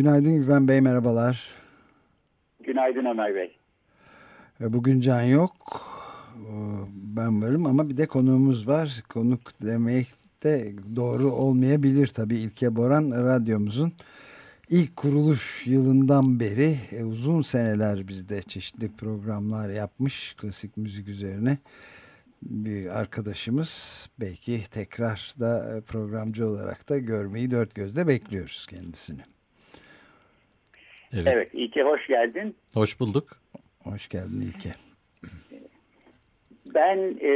Günaydın Güven Bey, merhabalar. Günaydın Ömer Bey. Bugün Can yok. Ben varım ama bir de konuğumuz var. Konuk demek de doğru olmayabilir tabii. İlke Boran radyomuzun ilk kuruluş yılından beri e, uzun seneler bizde çeşitli programlar yapmış klasik müzik üzerine bir arkadaşımız belki tekrar da e, programcı olarak da görmeyi dört gözle bekliyoruz kendisini. Evet, evet İlke hoş geldin. Hoş bulduk. Hoş geldin İlke. Ben e,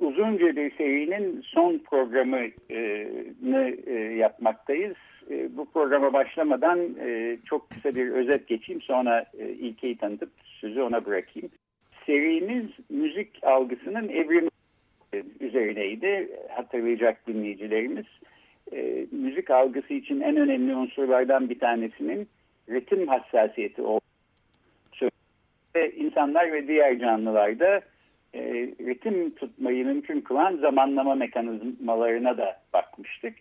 uzunca bir serinin son programını e, yapmaktayız e, bu programa başlamadan e, çok kısa bir özet geçeyim. Sonra e, İlke'yi tanıtıp sözü ona bırakayım. Serimiz müzik algısının evrimi üzerineydi. Hatırlayacak dinleyicilerimiz. E, müzik algısı için en önemli unsurlardan bir tanesinin ritim hassasiyeti olduğu. Ve insanlar ve diğer canlılarda e, ritim tutmayı mümkün kılan zamanlama mekanizmalarına da bakmıştık.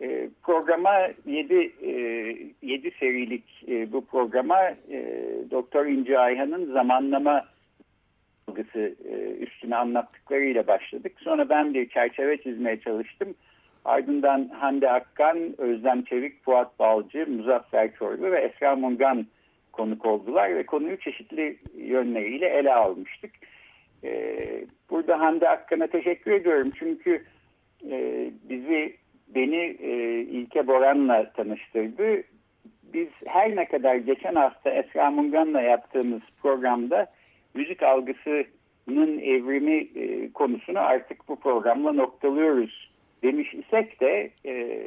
E, programa 7 7 e, serilik e, bu programa e, Doktor İnci Ayhan'ın zamanlama algısı e, üstüne anlattıklarıyla başladık. Sonra ben bir çerçeve çizmeye çalıştım. Ardından Hande Akkan, Özlem Çevik, Fuat Balcı, Muzaffer Çorlu ve Esra Mungan konuk oldular ve konuyu çeşitli yönleriyle ele almıştık. Ee, burada Hande Akkan'a teşekkür ediyorum çünkü e, bizi beni e, İlke Boran'la tanıştırdı. Biz her ne kadar geçen hafta Esra Mungan'la yaptığımız programda müzik algısının evrimi e, konusunu artık bu programla noktalıyoruz demiş isek de e,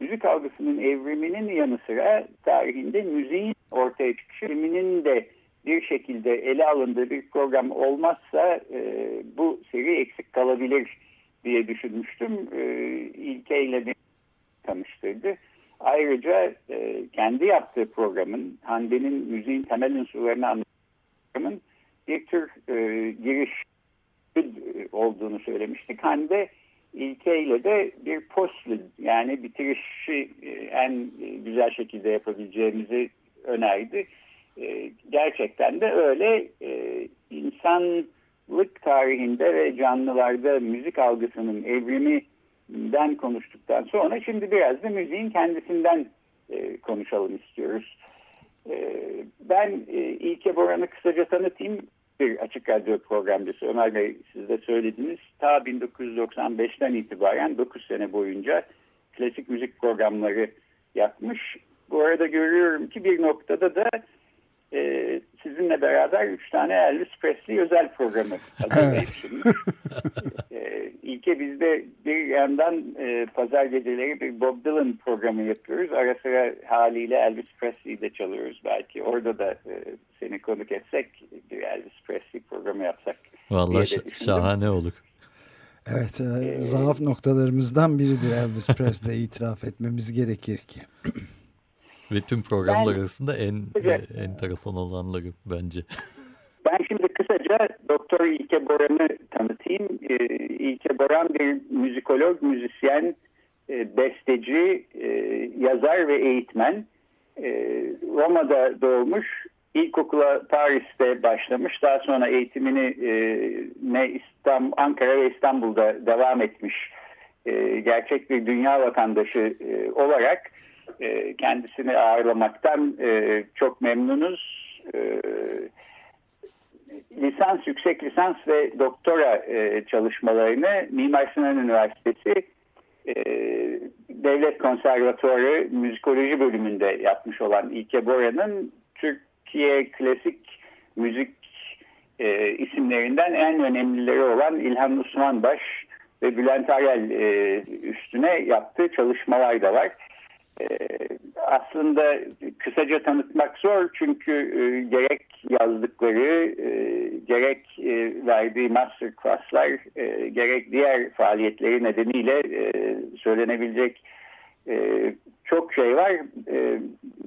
müzik algısının evriminin yanı sıra tarihinde müziğin ortaya çıkışının de bir şekilde ele alındığı bir program olmazsa e, bu seri eksik kalabilir diye düşünmüştüm. E, İlke ile tanıştırdı. Ayrıca e, kendi yaptığı programın, Hande'nin müziğin temel unsurlarını anlatan programın bir tür e, giriş olduğunu söylemiştik. Hande İlke ile de bir postlude yani bitirişi e, en güzel şekilde yapabileceğimizi önerdi. E, gerçekten de öyle e, insan lık tarihinde ve canlılarda müzik algısının evriminden konuştuktan sonra şimdi biraz da müziğin kendisinden konuşalım istiyoruz. Ben İlke Boran'ı kısaca tanıtayım. Bir açık radyo programcısı Ömer Bey siz de söylediniz. Ta 1995'ten itibaren 9 sene boyunca klasik müzik programları yapmış. Bu arada görüyorum ki bir noktada da e, sizinle beraber üç tane Elvis Presley özel programı hazırlayıp sunmuş. e, İlke bizde bir yandan e, pazar geceleri bir Bob Dylan programı yapıyoruz. Ara sıra haliyle Elvis Presley'i de çalıyoruz belki. Orada da e, seni konuk etsek bir Elvis Presley programı yapsak. Vallahi şahane olur. Evet, e, ee, zaaf noktalarımızdan biridir Elvis Presley itiraf etmemiz gerekir ki. Ve tüm programlar ben, arasında en e, enteresan olanları bence. Ben şimdi kısaca Doktor İlke Boran'ı tanıtayım. Ee, İlke Boran bir müzikolog, müzisyen, e, besteci, e, yazar ve eğitmen. E, Roma'da doğmuş. İlkokula Paris'te başlamış. Daha sonra eğitimini ne İstanbul, Ankara ve İstanbul'da devam etmiş. Gerçek bir dünya vatandaşı olarak kendisini ağırlamaktan çok memnunuz. Lisans, yüksek lisans ve doktora e, çalışmalarını Mimar Sinan Üniversitesi e, Devlet Konservatuarı Müzikoloji bölümünde yapmış olan İlke Bora'nın Türkiye klasik müzik e, isimlerinden en önemlileri olan İlhan Osmanbaş ve Bülent Arel e, üstüne yaptığı çalışmalar da var. E, aslında kısaca tanıtmak zor çünkü e, gerek yazdıkları, e, gerek e, verdiği master classlar, e, gerek diğer faaliyetleri nedeniyle söylenebilecek çok şey var.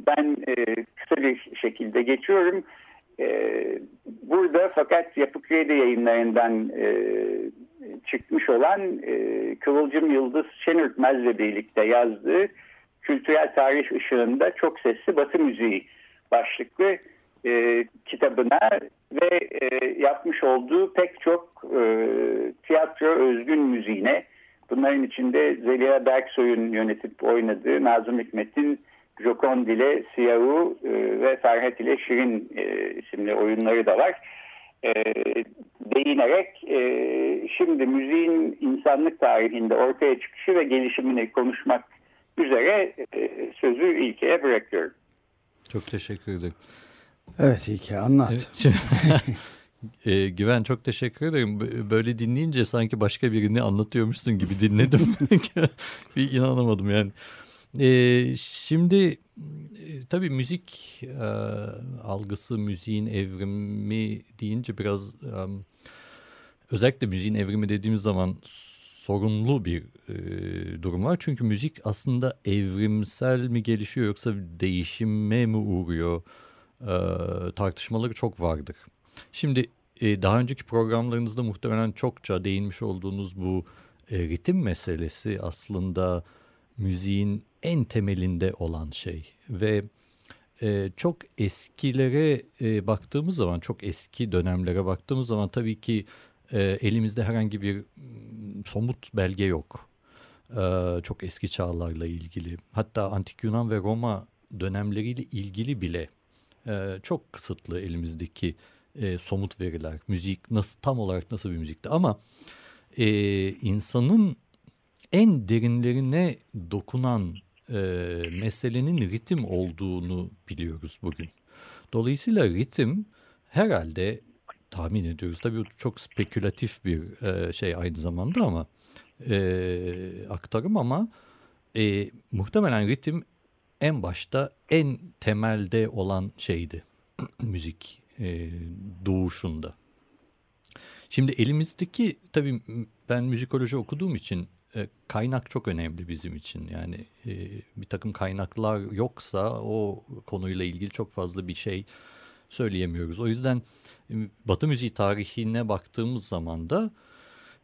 Ben e, kısa bir şekilde geçiyorum. Burada fakat Yapı Kredi yayınlarından çıkmış olan Kıvılcım Yıldız Şenürtmez'le birlikte yazdığı Kültürel Tarih Işığında Çok Sesli Batı Müziği başlıklı e, kitabına ve e, yapmış olduğu pek çok e, tiyatro özgün müziğine bunların içinde Zeliha Berksoy'un yönetip oynadığı Nazım Hikmet'in Jokond ile Siyahı e, ve Ferhat ile Şirin e, isimli oyunları da var. E, değinerek e, şimdi müziğin insanlık tarihinde ortaya çıkışı ve gelişimini konuşmak üzere e, sözü İlke'ye bırakıyorum. Çok teşekkür ederim. Evet İlke anlat. e, Güven çok teşekkür ederim. Böyle dinleyince sanki başka birini anlatıyormuşsun gibi dinledim. bir inanamadım yani. E, şimdi e, tabii müzik e, algısı, müziğin evrimi deyince biraz e, özellikle müziğin evrimi dediğimiz zaman sorunlu bir e, durum var. Çünkü müzik aslında evrimsel mi gelişiyor yoksa değişime mi uğruyor e, tartışmaları çok vardır. Şimdi e, daha önceki programlarınızda muhtemelen çokça değinmiş olduğunuz bu e, ritim meselesi aslında müziğin en temelinde olan şey ve e, çok eskilere e, baktığımız zaman çok eski dönemlere baktığımız zaman tabii ki e, elimizde herhangi bir somut belge yok. E, çok eski çağlarla ilgili hatta antik Yunan ve Roma dönemleriyle ilgili bile e, çok kısıtlı elimizdeki e, somut veriler. Müzik nasıl tam olarak nasıl bir müzikti ama e, insanın en derinlerine dokunan e, meselenin ritim olduğunu biliyoruz bugün. Dolayısıyla ritim herhalde tahmin ediyoruz. Tabii çok spekülatif bir e, şey aynı zamanda ama e, aktarım ama e, muhtemelen ritim en başta en temelde olan şeydi müzik e, doğuşunda. Şimdi elimizdeki tabii ben müzikoloji okuduğum için e, kaynak çok önemli bizim için. Yani e, bir takım kaynaklar yoksa o konuyla ilgili çok fazla bir şey söyleyemiyoruz. O yüzden Batı müziği tarihine baktığımız zaman da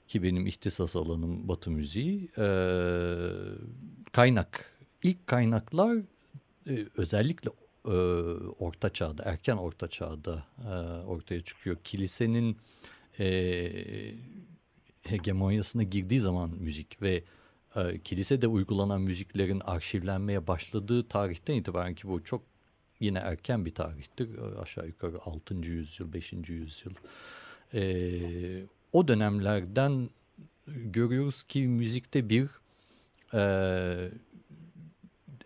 ki benim ihtisas alanım Batı müziği e, kaynak ilk kaynaklar e, özellikle e, Orta Çağ'da erken Orta Çağ'da e, ortaya çıkıyor. Kilisenin e, hegemonyasına girdiği zaman müzik ve e, kilisede uygulanan müziklerin arşivlenmeye başladığı tarihten itibaren ki bu çok yine erken bir tarihtir. E, aşağı yukarı 6. yüzyıl, 5. yüzyıl. E, o dönemlerden görüyoruz ki müzikte bir e,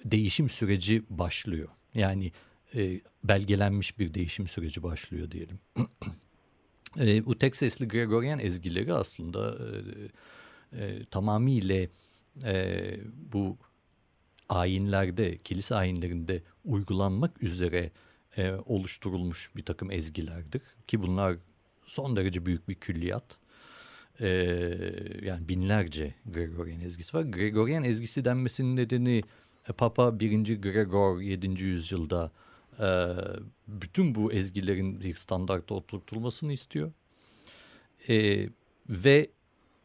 değişim süreci başlıyor. Yani e, belgelenmiş bir değişim süreci başlıyor diyelim. E, bu tek sesli Gregorian ezgileri aslında e, e, tamamıyla e, bu ayinlerde, kilise ayinlerinde uygulanmak üzere e, oluşturulmuş bir takım ezgilerdir. Ki bunlar son derece büyük bir külliyat. E, yani binlerce Gregorian ezgisi var. Gregorian ezgisi denmesinin nedeni e, Papa 1. Gregor 7. yüzyılda e, bütün bu ezgilerin bir standartta oturtulmasını istiyor. E, ve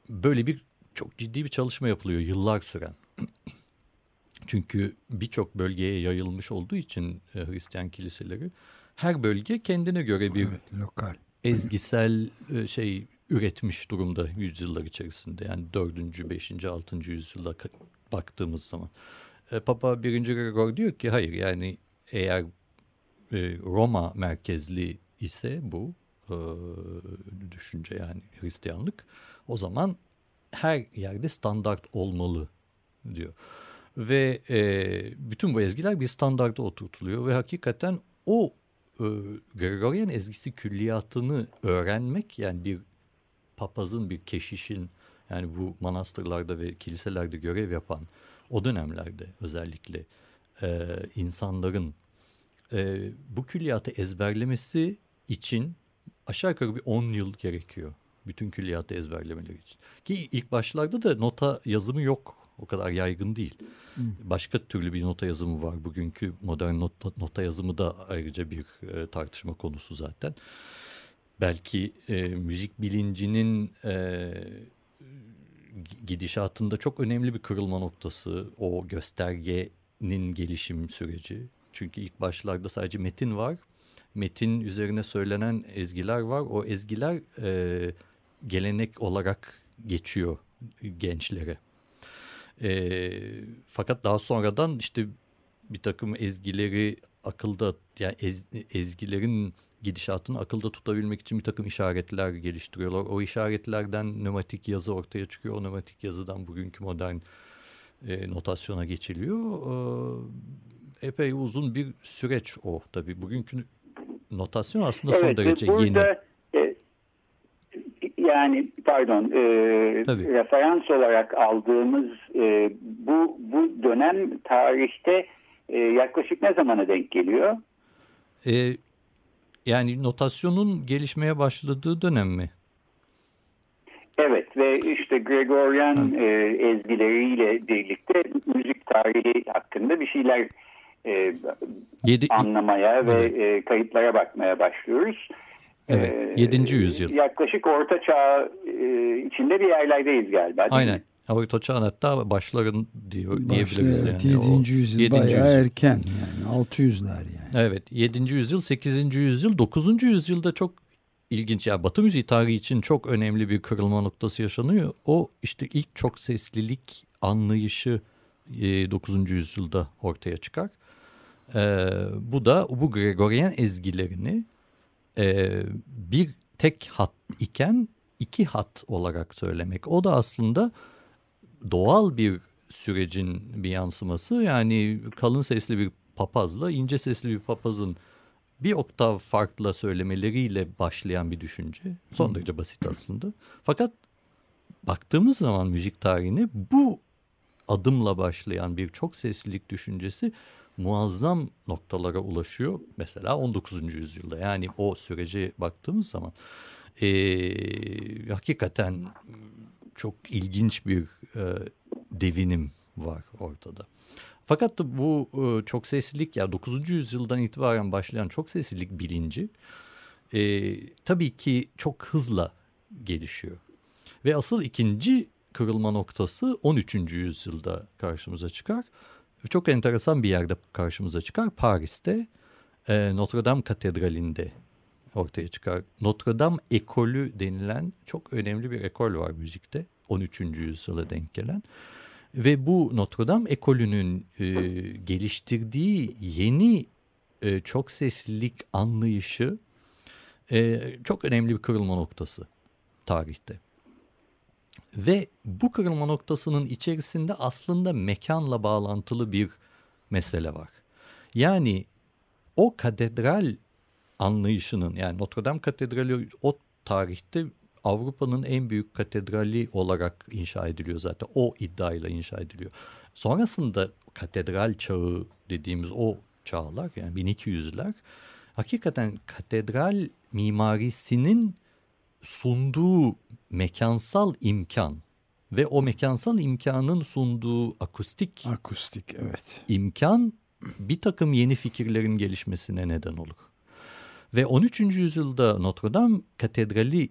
böyle bir çok ciddi bir çalışma yapılıyor yıllar süren. Çünkü birçok bölgeye yayılmış olduğu için e, Hristiyan kiliseleri her bölge kendine göre bir evet, lokal ezgisel e, şey üretmiş durumda yüzyıllar içerisinde. Yani 4. 5. 6. yüzyıla baktığımız zaman. E, Papa 1. Gregor diyor ki hayır yani eğer Roma merkezli ise bu düşünce yani Hristiyanlık o zaman her yerde standart olmalı diyor. Ve e, bütün bu ezgiler bir standarda oturtuluyor ve hakikaten o e, Gregorian ezgisi külliyatını öğrenmek yani bir papazın bir keşişin yani bu manastırlarda ve kiliselerde görev yapan o dönemlerde özellikle e, insanların e, bu külliyatı ezberlemesi için aşağı yukarı bir 10 yıl gerekiyor. Bütün külliyatı ezberlemeleri için. Ki ilk başlarda da nota yazımı yok. O kadar yaygın değil. Başka türlü bir nota yazımı var. Bugünkü modern not, nota yazımı da ayrıca bir e, tartışma konusu zaten. Belki e, müzik bilincinin e, gidişatında çok önemli bir kırılma noktası o göstergenin gelişim süreci. Çünkü ilk başlarda sadece metin var. Metin üzerine söylenen ezgiler var. O ezgiler e, gelenek olarak geçiyor gençlere. E, fakat daha sonradan işte bir takım ezgileri akılda yani ez, ezgilerin gidişatını akılda tutabilmek için bir takım işaretler geliştiriyorlar. O işaretlerden nömatik yazı ortaya çıkıyor. O nömatik yazıdan bugünkü modern e, notasyona geçiliyor. E, epey uzun bir süreç o tabii. Bugünkü notasyon aslında evet, son derece burada, yeni. Yani pardon e, referans olarak aldığımız e, bu bu dönem tarihte e, yaklaşık ne zamana denk geliyor? E, yani notasyonun gelişmeye başladığı dönem mi? Evet ve işte Gregorian e, ezgileriyle birlikte müzik tarihi hakkında bir şeyler e, Yedi, anlamaya evet. ve e, kayıtlara bakmaya başlıyoruz. Evet, 7. E, yüzyıl. Yaklaşık Orta Çağ e, içinde bir yerlerdeyiz galiba. Aynen. Orta Çağ'ın hatta başların diyor, Başlı, diyebiliriz. Evet, yani. 7. yüzyıl 7. bayağı yüzyıl. erken yani 600'ler yani. Evet 7. yüzyıl 8. yüzyıl 9. yüzyılda çok ilginç. Yani Batı müziği tarihi için çok önemli bir kırılma noktası yaşanıyor. O işte ilk çok seslilik anlayışı 9. yüzyılda ortaya çıkar. Ee, bu da bu Gregorian ezgilerini e, bir tek hat iken iki hat olarak söylemek. O da aslında doğal bir sürecin bir yansıması. Yani kalın sesli bir papazla ince sesli bir papazın bir oktav farkla söylemeleriyle başlayan bir düşünce. Son derece basit aslında. Fakat baktığımız zaman müzik tarihine bu adımla başlayan bir çok seslilik düşüncesi muazzam noktalara ulaşıyor. Mesela 19. yüzyılda yani o sürece baktığımız zaman e, hakikaten çok ilginç bir e, devinim var ortada. Fakat bu e, çok seslilik ya 9. yüzyıldan itibaren başlayan çok seslilik bilinci e, tabii ki çok hızla gelişiyor. Ve asıl ikinci kırılma noktası 13. yüzyılda karşımıza çıkar. Çok enteresan bir yerde karşımıza çıkar. Paris'te e, Notre Dame Katedrali'nde ortaya çıkar. Notre Dame ekolü denilen çok önemli bir ekol var müzikte. 13. yüzyıla denk gelen. Ve bu Notre Dame ekolünün e, geliştirdiği yeni e, çok seslilik anlayışı e, çok önemli bir kırılma noktası tarihte. Ve bu kırılma noktasının içerisinde aslında mekanla bağlantılı bir mesele var. Yani o katedral anlayışının yani Notre Dame Katedrali o tarihte Avrupa'nın en büyük katedrali olarak inşa ediliyor zaten. O iddiayla inşa ediliyor. Sonrasında katedral çağı dediğimiz o çağlar yani 1200'ler hakikaten katedral mimarisinin sunduğu mekansal imkan ve o mekansal imkanın sunduğu akustik akustik evet imkan bir takım yeni fikirlerin gelişmesine neden olur. Ve 13. yüzyılda Notre Dame katedrali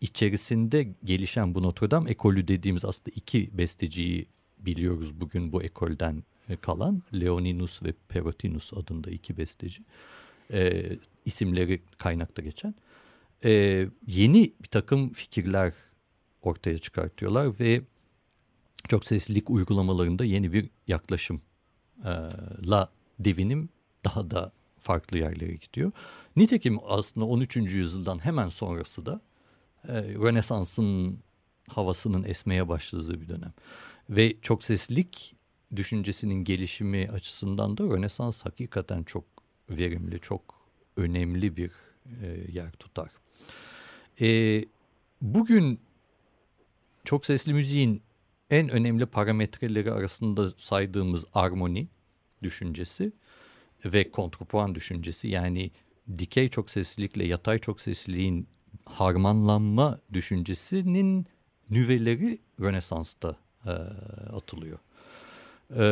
içerisinde gelişen bu Notre Dame ekolü dediğimiz aslında iki besteciyi biliyoruz bugün bu ekolden e, kalan. Leoninus ve Perotinus adında iki besteci. E, isimleri kaynakta geçen. E, yeni bir takım fikirler ortaya çıkartıyorlar ve çok seslilik uygulamalarında yeni bir yaklaşımla devinim daha da farklı yerlere gidiyor. Nitekim aslında 13. yüzyıldan hemen sonrası da e, Rönesans'ın havasının esmeye başladığı bir dönem. Ve çok seslilik düşüncesinin gelişimi açısından da Rönesans hakikaten çok verimli, çok önemli bir e, yer tutar. E, bugün çok sesli müziğin en önemli parametreleri arasında saydığımız armoni düşüncesi ve kontrpuan düşüncesi yani dikey çok seslilikle yatay çok sesliliğin harmanlanma düşüncesinin nüveleri Rönesans'ta e, atılıyor. E,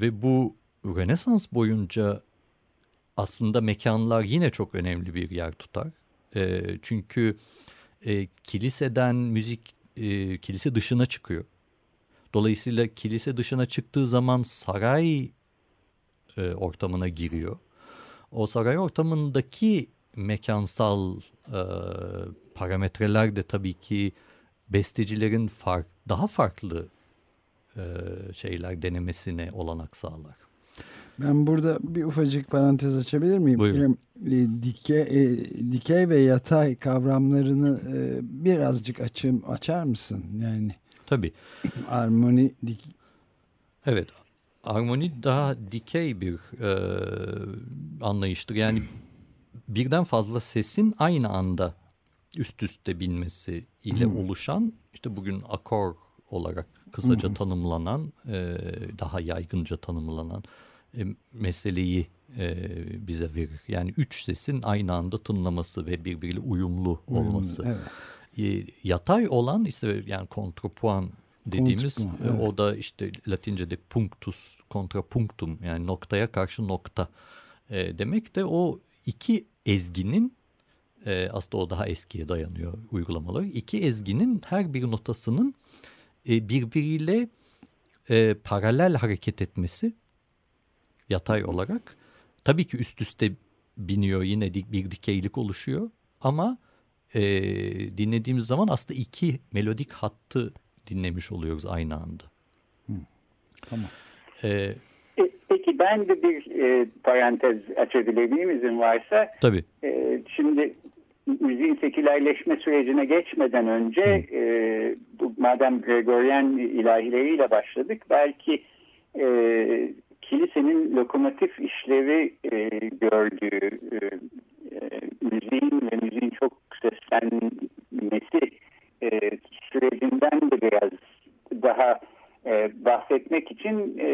ve bu Rönesans boyunca aslında mekanlar yine çok önemli bir yer tutar. E, çünkü e, kiliseden müzik e, kilise dışına çıkıyor. Dolayısıyla kilise dışına çıktığı zaman saray e, ortamına giriyor. O saray ortamındaki mekansal e, parametreler de tabii ki bestecilerin fark, daha farklı e, şeyler denemesine olanak sağlar. Ben burada bir ufacık parantez açabilir miyim? Buyurun. E, dikey, e, dikey ve yatay kavramlarını e, birazcık açım, açar mısın? Yani Tabii. armoni dik, Evet. Armoni daha dikey bir e, anlayıştır. Yani birden fazla sesin aynı anda üst üste binmesi ile Hmm. oluşan işte bugün akor olarak kısaca tanımlanan e, daha yaygınca tanımlanan meseleyi e, bize verir. Yani üç sesin aynı anda tınlaması ve birbiriyle uyumlu olması. Evet. E, yatay olan işte yani kontrapuan dediğimiz Kontrapuan, e, evet. o da işte Latince'de punctus kontrapunktum yani noktaya karşı nokta e, demek de o iki ezginin e, aslında o daha eskiye dayanıyor uygulamaları. İki ezginin her bir notasının e, birbiriyle e, paralel hareket etmesi yatay olarak tabii ki üst üste biniyor yine dik, bir dikeylik oluşuyor ama e, dinlediğimiz zaman aslında iki melodik hattı dinlemiş oluyoruz aynı anda. Tamam. E, E, Peki ben de bir e, parantez açabilir miyim izin varsa? tabii. E, şimdi müziğin sekülerleşme sürecine geçmeden önce e, bu, madem Gregorian ilahileriyle başladık belki e, kilisenin lokomotif işlevi e, gördüğü e, e, müziğin ve müziğin çok seslenmesi e, sürecinden de biraz daha e, bahsetmek için e,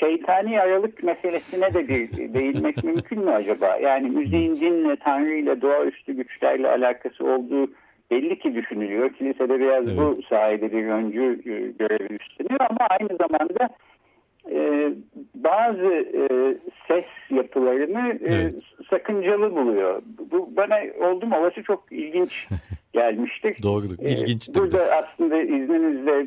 şeytani aralık meselesine de bir değinmek mümkün mü acaba? Yani müziğin dinle, tanrıyla, doğaüstü güçlerle alakası olduğu belli ki düşünülüyor. Kilisede biraz Evet. bu sayede bir öncü e, görevi üstleniyor ama aynı zamanda e, bazı e, ses yapılarını e, Evet. sakıncalı buluyor. Bu bana oldum olası çok ilginç gelmiştir. Doğrudur. Ee, İlginçtir Burada de. aslında izninizle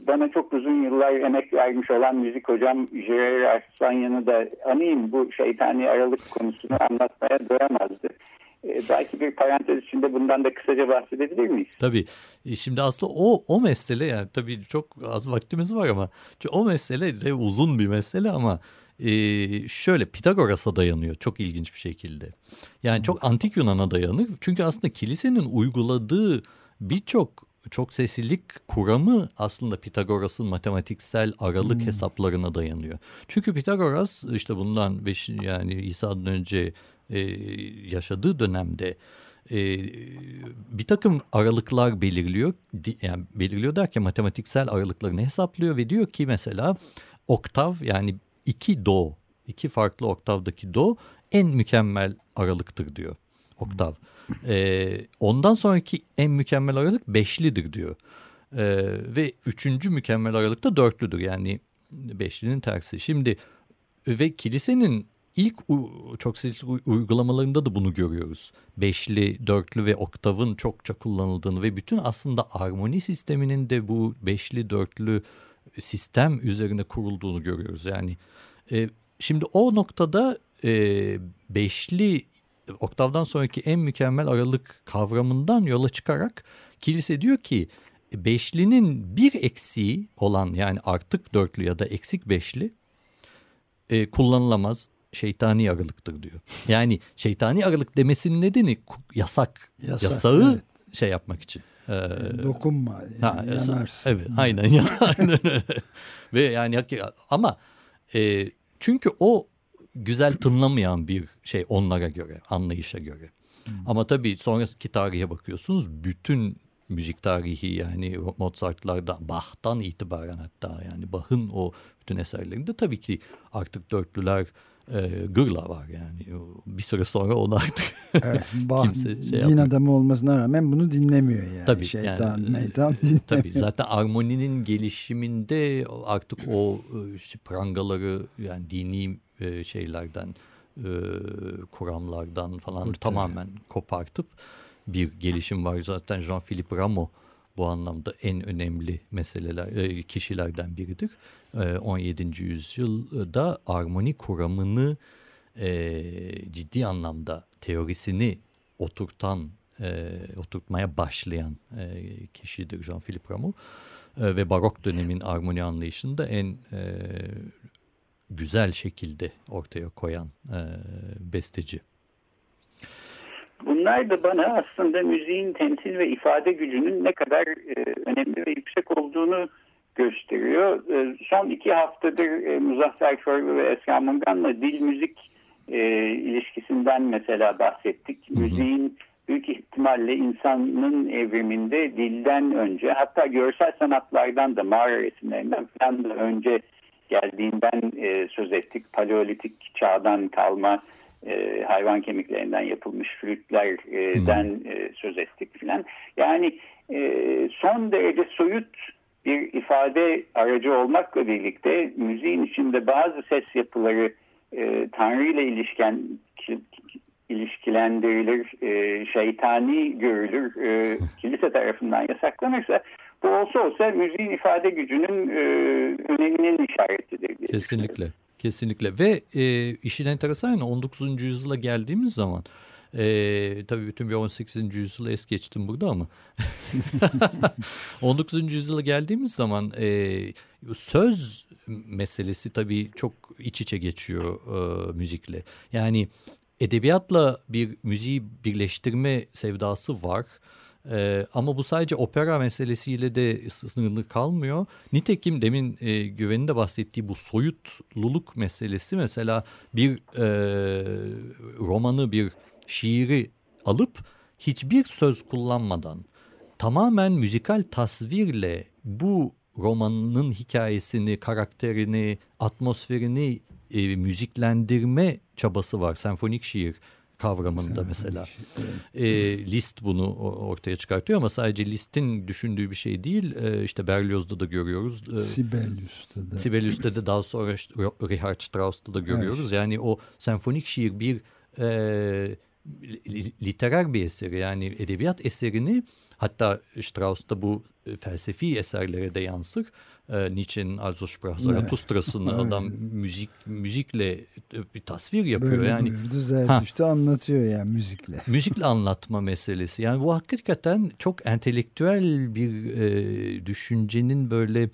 bana çok uzun yıllar emek vermiş olan müzik hocam Jerry Arslanyan'ı da anayım. Bu şeytani aralık konusunu anlatmaya doyamazdı. Ee, belki bir parantez içinde bundan da kısaca bahsedebilir miyiz? Tabii. E, Şimdi aslında o o mesele yani tabii çok az vaktimiz var ama o mesele de uzun bir mesele ama e, şöyle Pitagoras'a dayanıyor çok ilginç bir şekilde. Yani çok antik Yunan'a dayanır. Çünkü aslında kilisenin uyguladığı birçok çok seslilik kuramı aslında Pitagoras'ın matematiksel aralık hesaplarına dayanıyor. Çünkü Pitagoras işte bundan beş, yani İsa'dan önce e, yaşadığı dönemde e, bir takım aralıklar belirliyor. Yani belirliyor derken matematiksel aralıklarını hesaplıyor ve diyor ki mesela oktav yani iki do, iki farklı oktavdaki do en mükemmel aralıktır diyor oktav. E, ondan sonraki en mükemmel aralık beşlidir diyor. E, ve üçüncü mükemmel aralık da dörtlüdür yani beşlinin tersi. Şimdi ve kilisenin ilk çok sesli uygulamalarında da bunu görüyoruz. Beşli, dörtlü ve oktavın çokça kullanıldığını ve bütün aslında armoni sisteminin de bu beşli, dörtlü sistem üzerine kurulduğunu görüyoruz. Yani e, şimdi o noktada e, beşli oktavdan sonraki en mükemmel aralık kavramından yola çıkarak kilise diyor ki beşlinin bir eksiği olan yani artık dörtlü ya da eksik beşli e, kullanılamaz şeytani aralıktır diyor. Yani şeytani aralık demesinin nedeni yasak. Yasak, Yasağı evet. şey yapmak için. E, Dokunma. ha, yanarsın. Evet aynen. aynen. Ve yani ama e, çünkü o güzel tınlamayan bir şey onlara göre, anlayışa göre. Ama tabii sonraki tarihe bakıyorsunuz bütün müzik tarihi yani Mozart'lardan Bach'tan itibaren hatta yani Bach'ın o bütün eserlerinde tabii ki artık dörtlüler e, gırla var yani bir süre sonra onu artık evet, bah, kimse şey din yapmıyor. adamı olmasına rağmen bunu dinlemiyor yani tabii, şeytan yani, meytan dinlemiyor. Tabii zaten armoninin gelişiminde artık o işte prangaları yani dini e, şeylerden e, kuramlardan falan Kurtarıyor. tamamen kopartıp bir gelişim var zaten Jean-Philippe Rameau bu anlamda en önemli meseleler e, kişilerden biridir. 17. E, yüzyılda armoni kuramını e, ciddi anlamda teorisini oturtan, oturtmaya başlayan kişidir Jean-Philippe Rameau. Ve barok dönemin armoni anlayışını da en güzel şekilde ortaya koyan besteci. Bunlar da bana aslında müziğin temsil ve ifade gücünün ne kadar e, önemli ve yüksek olduğunu gösteriyor. E, son iki haftadır e, Muzaffer Çorlu ve Esra Mungan'la dil müzik e, ilişkisinden mesela bahsettik. Hı hı. Müziğin büyük ihtimalle insanın evriminde dilden önce hatta görsel sanatlardan da mağara resimlerinden falan da önce geldiğinden e, söz ettik. Paleolitik çağdan kalma e, hayvan kemiklerinden yapılmış flütlerden hmm. e, söz ettik filan. Yani e, son derece soyut bir ifade aracı olmakla birlikte müziğin içinde bazı ses yapıları e, Tanrı ile ilişken ilişkilendirilir, e, şeytani görülür, e, kilise tarafından yasaklanırsa bu olsa olsa müziğin ifade gücünün e, öneminin işaretidir. Kesinlikle. Kesinlikle ve e, işin enteresan 19. yüzyıla geldiğimiz zaman e, tabii bütün bir 18. yüzyıla es geçtim burada ama 19. yüzyıla geldiğimiz zaman e, söz meselesi tabii çok iç içe geçiyor e, müzikle. Yani edebiyatla bir müziği birleştirme sevdası var. Ee, ama bu sadece opera meselesiyle de sınırlı kalmıyor. Nitekim demin e, Güven'in de bahsettiği bu soyutluluk meselesi mesela bir e, romanı, bir şiiri alıp hiçbir söz kullanmadan tamamen müzikal tasvirle bu romanın hikayesini, karakterini, atmosferini e, müziklendirme çabası var. Senfonik şiir kavramında mesela. E, list bunu ortaya çıkartıyor ama sadece listin düşündüğü bir şey değil. E, işte Berlioz'da da görüyoruz. E, Sibelius'ta da. Sibelius'ta da daha sonra Richard Strauss'ta da görüyoruz. Evet. Yani o senfonik şiir bir e, literer bir eseri yani edebiyat eserini hatta Strauss'ta bu felsefi eserlere de yansır e, Nietzsche'nin Also Sprach Zarathustra'sını evet. adam müzik müzikle bir tasvir yapıyor. Böyle yani buyurdu Zerdüşt'ü anlatıyor yani müzikle. Müzikle anlatma meselesi. Yani bu hakikaten çok entelektüel bir e, düşüncenin böyle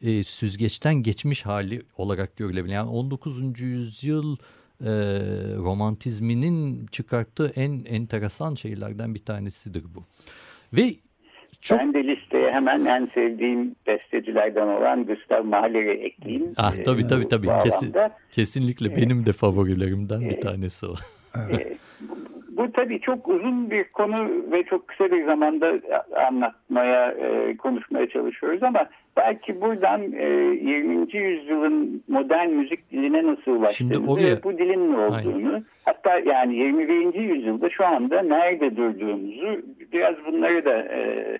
e, süzgeçten geçmiş hali olarak görülebilir. Yani 19. yüzyıl e, romantizminin çıkarttığı en enteresan şeylerden bir tanesidir bu. Ve çok... Ben de listeye hemen en sevdiğim bestecilerden olan Gustav Mahler'i ekleyeyim. Ah, tabii tabii tabii. Kesin, kesinlikle ee, benim de favorilerimden e, bir tanesi o. e, bu tabii çok uzun bir konu ve çok kısa bir zamanda anlatmaya, e, konuşmaya çalışıyoruz ama belki buradan e, 20. yüzyılın modern müzik diline nasıl ulaştığımızı oraya... bu dilin ne olduğunu Aynen. hatta yani 21. yüzyılda şu anda nerede durduğumuzu biraz bunları da e,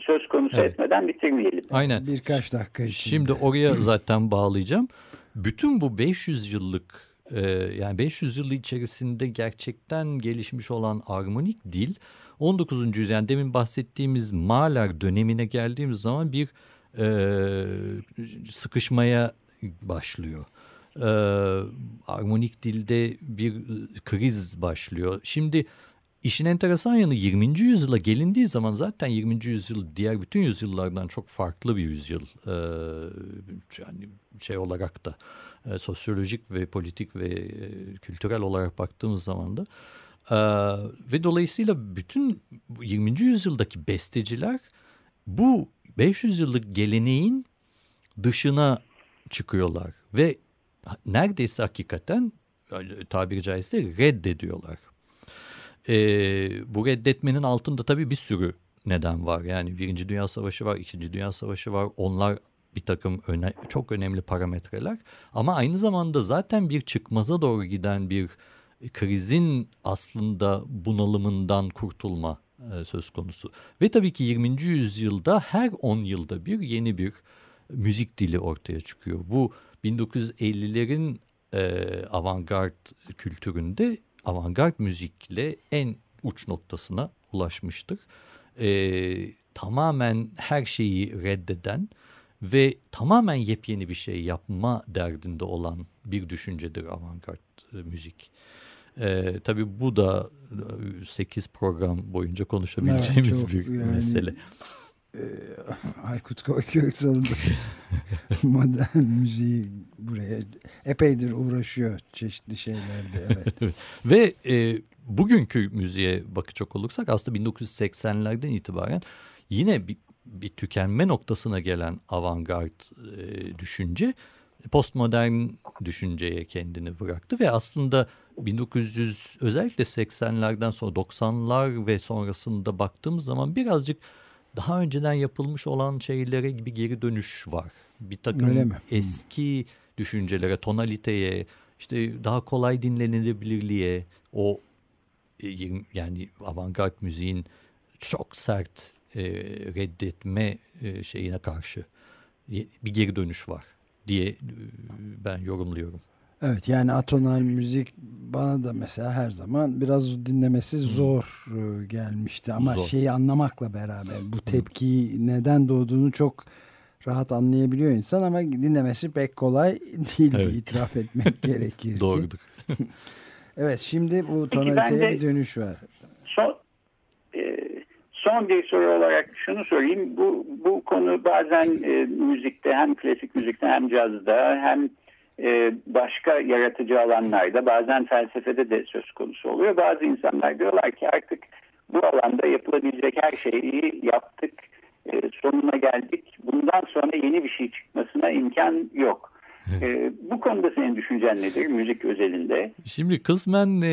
söz konusu evet. etmeden bitirmeyelim. Aynen. Birkaç dakika içinde. Şimdi oraya zaten bağlayacağım. Bütün bu 500 yıllık e, yani 500 yıl içerisinde gerçekten gelişmiş olan armonik dil 19. yüzyıl yani demin bahsettiğimiz Mahler dönemine geldiğimiz zaman bir e, sıkışmaya başlıyor. E, armonik dilde bir kriz başlıyor. Şimdi işin enteresan yanı 20. yüzyıla gelindiği zaman zaten 20. yüzyıl diğer bütün yüzyıllardan çok farklı bir yüzyıl. E, yani şey olarak da e, sosyolojik ve politik ve e, kültürel olarak baktığımız zaman da e, ve dolayısıyla bütün 20. yüzyıldaki besteciler bu 500 yıllık geleneğin dışına çıkıyorlar ve neredeyse hakikaten tabiri caizse reddediyorlar. E, bu reddetmenin altında tabii bir sürü neden var. Yani Birinci Dünya Savaşı var, İkinci Dünya Savaşı var. Onlar bir takım öne, çok önemli parametreler. Ama aynı zamanda zaten bir çıkmaza doğru giden bir krizin aslında bunalımından kurtulma e, söz konusu. Ve tabii ki 20. yüzyılda her 10 yılda bir yeni bir müzik dili ortaya çıkıyor. Bu 1950'lerin e, avantgard kültüründe avantgard müzikle en uç noktasına ulaşmıştır. E, tamamen her şeyi reddeden ve tamamen yepyeni bir şey yapma derdinde olan bir düşüncedir avantgard e, müzik. Ee, tabii bu da 8 e, program boyunca konuşabileceğimiz evet, bir yani, mesele. E, Aykut Koyköksal'ın modern müziği buraya epeydir uğraşıyor çeşitli şeylerde. Evet. Ve e, bugünkü müziğe bakacak olursak aslında 1980'lerden itibaren yine bir, bir tükenme noktasına gelen avantgard e, düşünce postmodern düşünceye kendini bıraktı ve aslında 1900 özellikle 80'lerden sonra 90'lar ve sonrasında baktığımız zaman birazcık daha önceden yapılmış olan şeylere gibi geri dönüş var. Bir takım eski düşüncelere, tonaliteye, işte daha kolay dinlenilebilirliğe, o e, yani avantgard müziğin çok sert e, reddetme e, şeyine karşı bir geri dönüş var diye e, ben yorumluyorum. Evet yani atonal müzik bana da mesela her zaman biraz dinlemesi zor e, gelmişti ama zor. şeyi anlamakla beraber bu tepkiyi neden doğduğunu çok rahat anlayabiliyor insan ama dinlemesi pek kolay değil evet. itiraf etmek gerekir. Doğrudur. evet şimdi bu tonaliteye bir dönüş var. Son, son bir soru olarak şunu sorayım. Bu, bu konu bazen e, müzikte hem klasik müzikte hem cazda hem e, başka yaratıcı alanlarda bazen felsefede de söz konusu oluyor. Bazı insanlar diyorlar ki artık bu alanda yapılabilecek her şeyi yaptık, e, sonuna geldik. Bundan sonra yeni bir şey çıkmasına imkan yok. E, bu konuda senin düşüncen nedir müzik özelinde? Şimdi kısmen e,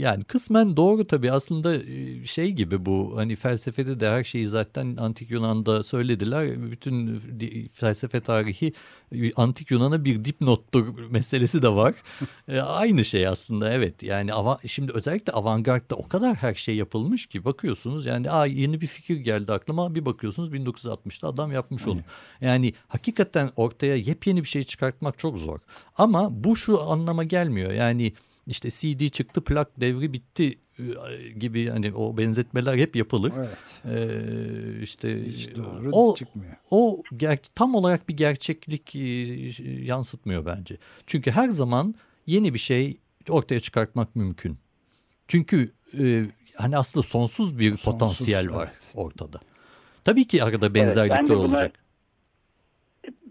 yani kısmen doğru tabii aslında e, şey gibi bu hani felsefede de her şeyi zaten antik Yunan'da söylediler. Bütün felsefe tarihi antik Yunan'a bir dipnottur meselesi de var. e, aynı şey aslında evet. Yani ava, şimdi özellikle avantgardda o kadar her şey yapılmış ki bakıyorsunuz yani Aa, yeni bir fikir geldi aklıma bir bakıyorsunuz 1960'ta adam yapmış onu. Yani hakikaten ortaya yepyeni bir şey çıkartmak çok zor. Ama bu şu anlama gelmiyor. Yani işte CD çıktı plak devri bitti e, gibi hani o benzetmeler hep yapılır. Evet. Ee, işte Hiç doğru o, çıkmıyor. O ger- tam olarak bir gerçeklik e, yansıtmıyor bence. Çünkü her zaman yeni bir şey ortaya çıkartmak mümkün. Çünkü e, hani aslında sonsuz bir sonsuz, potansiyel var evet. ortada. Tabii ki arada benzerlikler evet, olacak.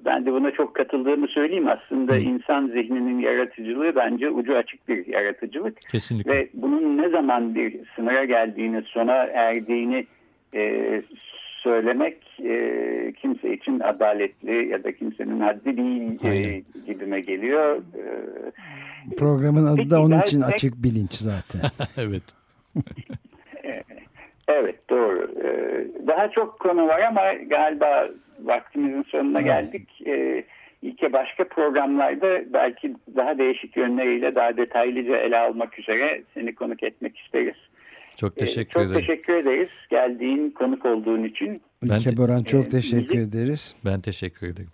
Ben de buna çok katıldığımı söyleyeyim. Aslında Hı. insan zihninin yaratıcılığı bence ucu açık bir yaratıcılık. Kesinlikle. Ve bunun ne zaman bir sınıra geldiğini, sona erdiğini e, söylemek e, kimse için adaletli ya da kimsenin haddi değil e, gibime geliyor. E, Programın adı da onun için açık bilinç zaten. evet. evet doğru. E, daha çok konu var ama galiba vaktimizin sonuna geldik. Ee, İlke başka programlarda belki daha değişik yönleriyle daha detaylıca ele almak üzere seni konuk etmek isteriz. Çok ee, teşekkür çok ederim. Çok teşekkür ederiz geldiğin, konuk olduğun için. Ben İlke Boran çok e, teşekkür müzik, ederiz. Ben teşekkür ederim.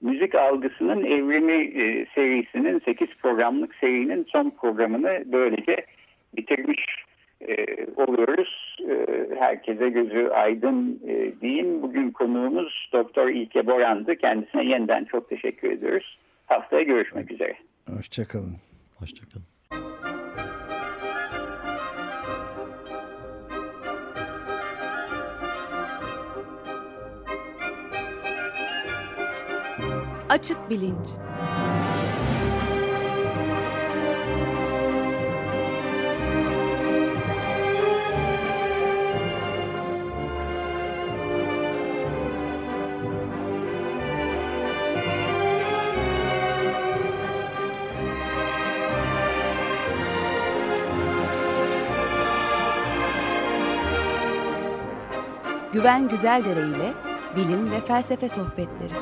Müzik Algısının Evrimi e, serisinin 8 programlık serinin son programını böylece bitirmiş e, oluyoruz. E, herkese gözü aydın e, diyeyim. Bugün konuğumuz Doktor İlke Boran'dı. Kendisine yeniden çok teşekkür ediyoruz. Haftaya görüşmek üzere. Hoşçakalın. Hoşçakalın. Açık Bilinç Güven Güzeldere ile bilim ve felsefe sohbetleri.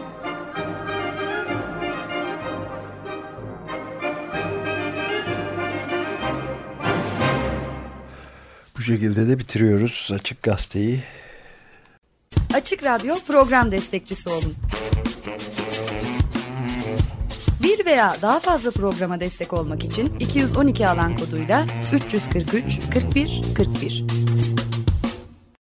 Bu şekilde de bitiriyoruz Açık Gazete'yi. Açık Radyo program destekçisi olun. Bir veya daha fazla programa destek olmak için 212 alan koduyla 343 41 41